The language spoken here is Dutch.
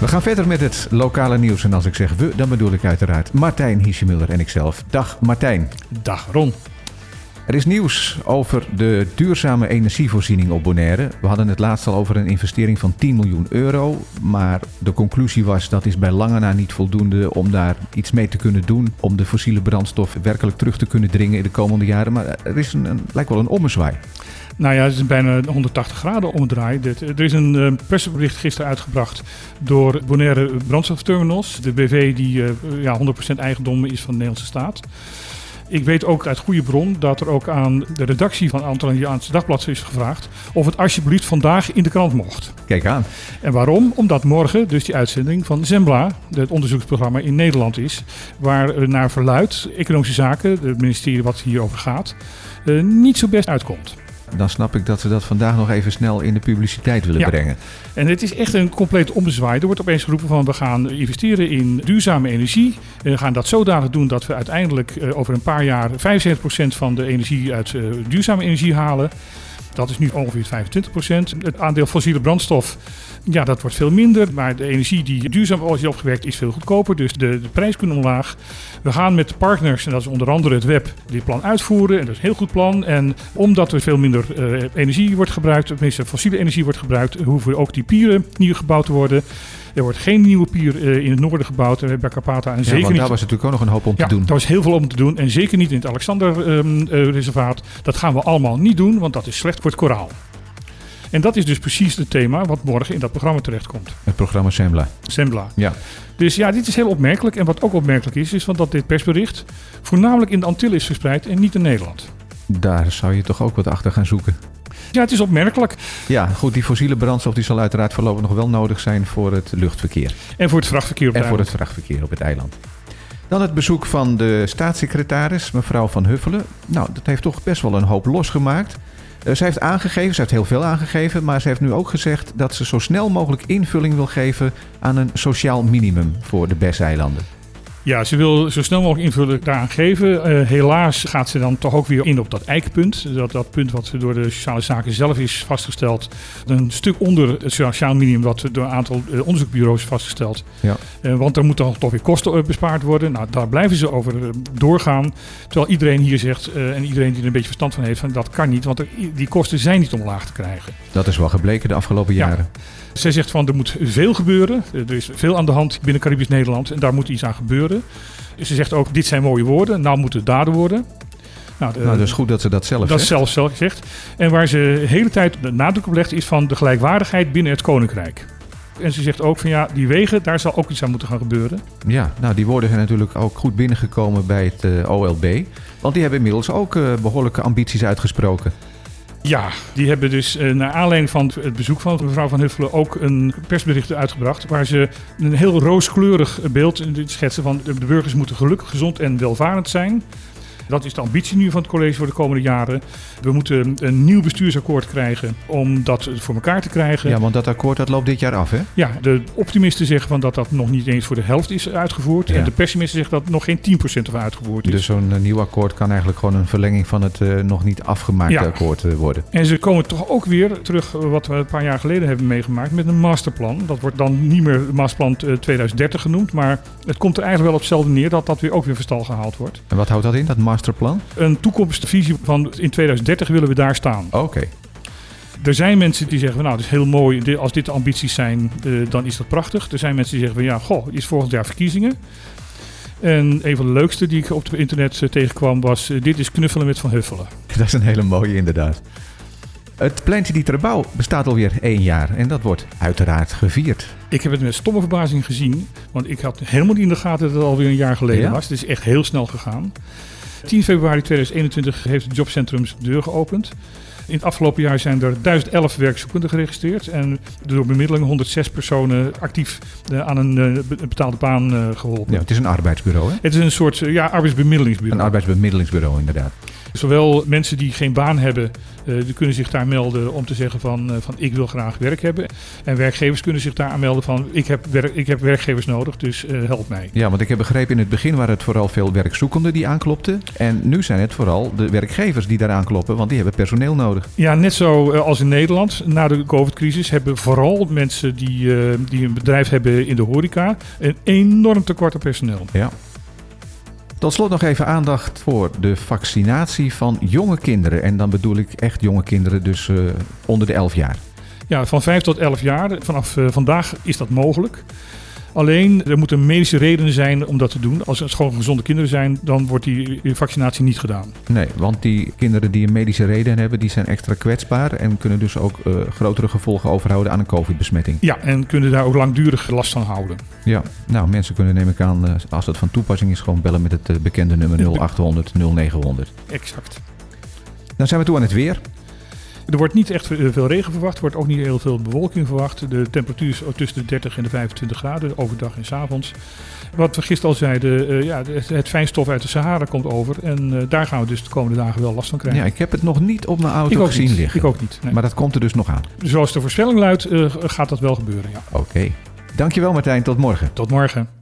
We gaan verder met het lokale nieuws. En als ik zeg we, dan bedoel ik uiteraard Martijn Hiesjemuller en ikzelf. Dag Martijn. Dag Ron. Er is nieuws over de duurzame energievoorziening op Bonaire. We hadden het laatst al over een investering van 10 miljoen euro. Maar de conclusie was dat is bij lange na niet voldoende om daar iets mee te kunnen doen. Om de fossiele brandstof werkelijk terug te kunnen dringen in de komende jaren. Maar er is een, een lijkt wel een ommezwaai. Nou ja, het is bijna 180 graden omdraai. Er is een uh, persbericht gisteren uitgebracht door Bonaire Brandstofterminals. De BV die uh, ja, 100% eigendom is van de Nederlandse staat. Ik weet ook uit goede bron dat er ook aan de redactie van Antilliaanse Dagblad is gevraagd of het alsjeblieft vandaag in de krant mocht. Kijk aan. En waarom? Omdat morgen dus die uitzending van Zembla, het onderzoeksprogramma in Nederland is, waar naar verluid economische zaken, het ministerie wat hierover gaat, uh, niet zo best uitkomt dan snap ik dat ze dat vandaag nog even snel in de publiciteit willen ja. brengen. En het is echt een compleet ommezwaai. Er wordt opeens geroepen van we gaan investeren in duurzame energie. En we gaan dat zodanig doen dat we uiteindelijk uh, over een paar jaar 75% van de energie uit uh, duurzame energie halen. Dat is nu ongeveer 25%. Het aandeel fossiele brandstof, ja, dat wordt veel minder. Maar de energie die duurzaam is opgewerkt is veel goedkoper. Dus de, de prijs kunnen omlaag. We gaan met partners, en dat is onder andere het web, dit plan uitvoeren. En dat is een heel goed plan. En omdat er veel minder uh, energie wordt gebruikt, tenminste fossiele energie wordt gebruikt, hoeven ook die pieren nieuw gebouwd te worden. Er wordt geen nieuwe pier uh, in het noorden gebouwd uh, bij Carpata. En ja, zeker want niet, daar was natuurlijk ook nog een hoop om ja, te doen. daar was heel veel om te doen. En zeker niet in het Alexander-reservaat. Um, dat gaan we allemaal niet doen, want dat is slecht voor het koraal. En dat is dus precies het thema wat morgen in dat programma terechtkomt. Het programma Sembla. Sembla. Ja. Dus ja, dit is heel opmerkelijk. En wat ook opmerkelijk is, is dat dit persbericht voornamelijk in de Antillen is verspreid en niet in Nederland. Daar zou je toch ook wat achter gaan zoeken. Ja, het is opmerkelijk. Ja, goed, die fossiele brandstof die zal uiteraard voorlopig nog wel nodig zijn voor het luchtverkeer. En voor het vrachtverkeer op En het voor het eiland. vrachtverkeer op het eiland. Dan het bezoek van de staatssecretaris, mevrouw Van Huffelen. Nou, dat heeft toch best wel een hoop losgemaakt. Uh, zij heeft aangegeven, ze heeft heel veel aangegeven, maar ze heeft nu ook gezegd dat ze zo snel mogelijk invulling wil geven aan een sociaal minimum voor de BES-eilanden. Ja, ze wil zo snel mogelijk invulling daaraan geven. Uh, helaas gaat ze dan toch ook weer in op dat eikpunt. Dat, dat punt wat door de sociale zaken zelf is vastgesteld. Een stuk onder het sociaal minimum wat door een aantal uh, onderzoekbureaus is vastgesteld. Ja. Uh, want er moeten dan toch weer kosten bespaard worden. Nou, daar blijven ze over doorgaan. Terwijl iedereen hier zegt, en iedereen die er een beetje verstand van heeft, van dat kan niet. Want er, die kosten zijn niet omlaag te krijgen. Dat is wel gebleken de afgelopen Ja. jaren. Zij zegt van er moet veel gebeuren. Er is veel aan de hand binnen Caribisch Nederland en daar moet iets aan gebeuren. Ze zegt ook, dit zijn mooie woorden, nou moeten het daden worden. Nou, de, Nou, dat is goed dat ze dat zelf dat zegt. zelfs zelf gezegd. En waar ze de hele tijd de nadruk op legt is van de gelijkwaardigheid binnen het koninkrijk. En ze zegt ook van ja, die wegen, daar zal ook iets aan moeten gaan gebeuren. Ja, nou die woorden zijn natuurlijk ook goed binnengekomen bij het eh, OLB. Want die hebben inmiddels ook eh, behoorlijke ambities uitgesproken. Ja, die hebben dus uh, naar aanleiding van het bezoek van mevrouw Van Huffelen ook een persbericht uitgebracht. Waar ze een heel rooskleurig beeld schetsen van de burgers moeten gelukkig, gezond en welvarend zijn. Dat is de ambitie nu van het college voor de komende jaren. We moeten een nieuw bestuursakkoord krijgen om dat voor elkaar te krijgen. Ja, want dat akkoord dat loopt dit jaar af, hè? Ja, de optimisten zeggen van dat dat nog niet eens voor de helft is uitgevoerd. Ja. En de pessimisten zeggen dat nog geen 10% ervan uitgevoerd is. Dus zo'n uh, nieuw akkoord kan eigenlijk gewoon een verlenging van het uh, nog niet afgemaakte Ja. akkoord uh, worden. En ze komen toch ook weer terug, wat we een paar jaar geleden hebben meegemaakt, met een masterplan. Dat wordt dan niet meer masterplan uh, 2030 genoemd, maar het komt er eigenlijk wel op hetzelfde neer dat dat weer ook weer van stal gehaald wordt. En wat houdt dat in, dat masterplan? Een toekomstvisie van in 2030 willen we daar staan. Oké. Okay. Er zijn mensen die zeggen, nou, het is heel mooi, als dit de ambities zijn, uh, dan is dat prachtig. Er zijn mensen die zeggen, van, ja, goh, is volgend jaar verkiezingen. En een van de leukste die ik op het internet uh, tegenkwam was, uh, dit is knuffelen met Van Huffelen. Dat is een hele mooie inderdaad. Het pleintje die Terbouw bestaat alweer één jaar en dat wordt uiteraard gevierd. Ik heb het met stomme verbazing gezien, want ik had helemaal niet in de gaten dat het alweer een jaar geleden ja? was. Het is echt heel snel gegaan. 10 februari 2021 heeft het jobcentrum zijn deur geopend. In het afgelopen jaar zijn er 1011 werkzoekenden geregistreerd en door bemiddeling 106 personen actief uh, aan een uh, betaalde baan uh, geholpen. Ja, het is een arbeidsbureau, hè? Het is een soort ja, arbeidsbemiddelingsbureau. Een arbeidsbemiddelingsbureau, inderdaad. Zowel mensen die geen baan hebben, uh, die kunnen zich daar melden om te zeggen van, uh, van ik wil graag werk hebben. En werkgevers kunnen zich daar aanmelden van ik heb, werk, ik heb werkgevers nodig, dus uh, help mij. Ja, want ik heb begrepen in het begin waren het vooral veel werkzoekenden die aanklopten. En nu zijn het vooral de werkgevers die daar aankloppen, want die hebben personeel nodig. Ja, net zo als in Nederland. Na de COVID-crisis hebben vooral mensen die, die een bedrijf hebben in de horeca een enorm tekort aan personeel. Ja. Tot slot nog even aandacht voor de vaccinatie van jonge kinderen. En dan bedoel ik echt jonge kinderen, dus uh, onder de 11 jaar. Ja, van 5 tot 11 jaar. Vanaf uh, vandaag is dat mogelijk. Alleen, er moeten medische redenen zijn om dat te doen. Als het gewoon gezonde kinderen zijn, dan wordt die vaccinatie niet gedaan. Nee, want die kinderen die een medische reden hebben, die zijn extra kwetsbaar en kunnen dus ook uh, grotere gevolgen overhouden aan een covid-besmetting. Ja, en kunnen daar ook langdurig last van houden. Ja, nou mensen kunnen neem ik aan, als dat van toepassing is, gewoon bellen met het bekende nummer 0800 0900. Exact. Dan zijn we toe aan het weer. Er wordt niet echt veel regen verwacht. Er wordt ook niet heel veel bewolking verwacht. De temperatuur is tussen de 30 en de 25 graden, overdag en s avonds. Wat we gisteren al zeiden, uh, ja, het, het, fijnstof uit de Sahara komt over. En uh, daar gaan we dus de komende dagen wel last van krijgen. Ja, ik heb het nog niet op mijn auto gezien niet. liggen. Ik ook niet. Nee. Maar dat komt er dus nog aan. Zoals de voorspelling luidt, uh, gaat dat wel gebeuren, ja. Oké. Okay. Dankjewel Martijn, tot morgen. Tot morgen.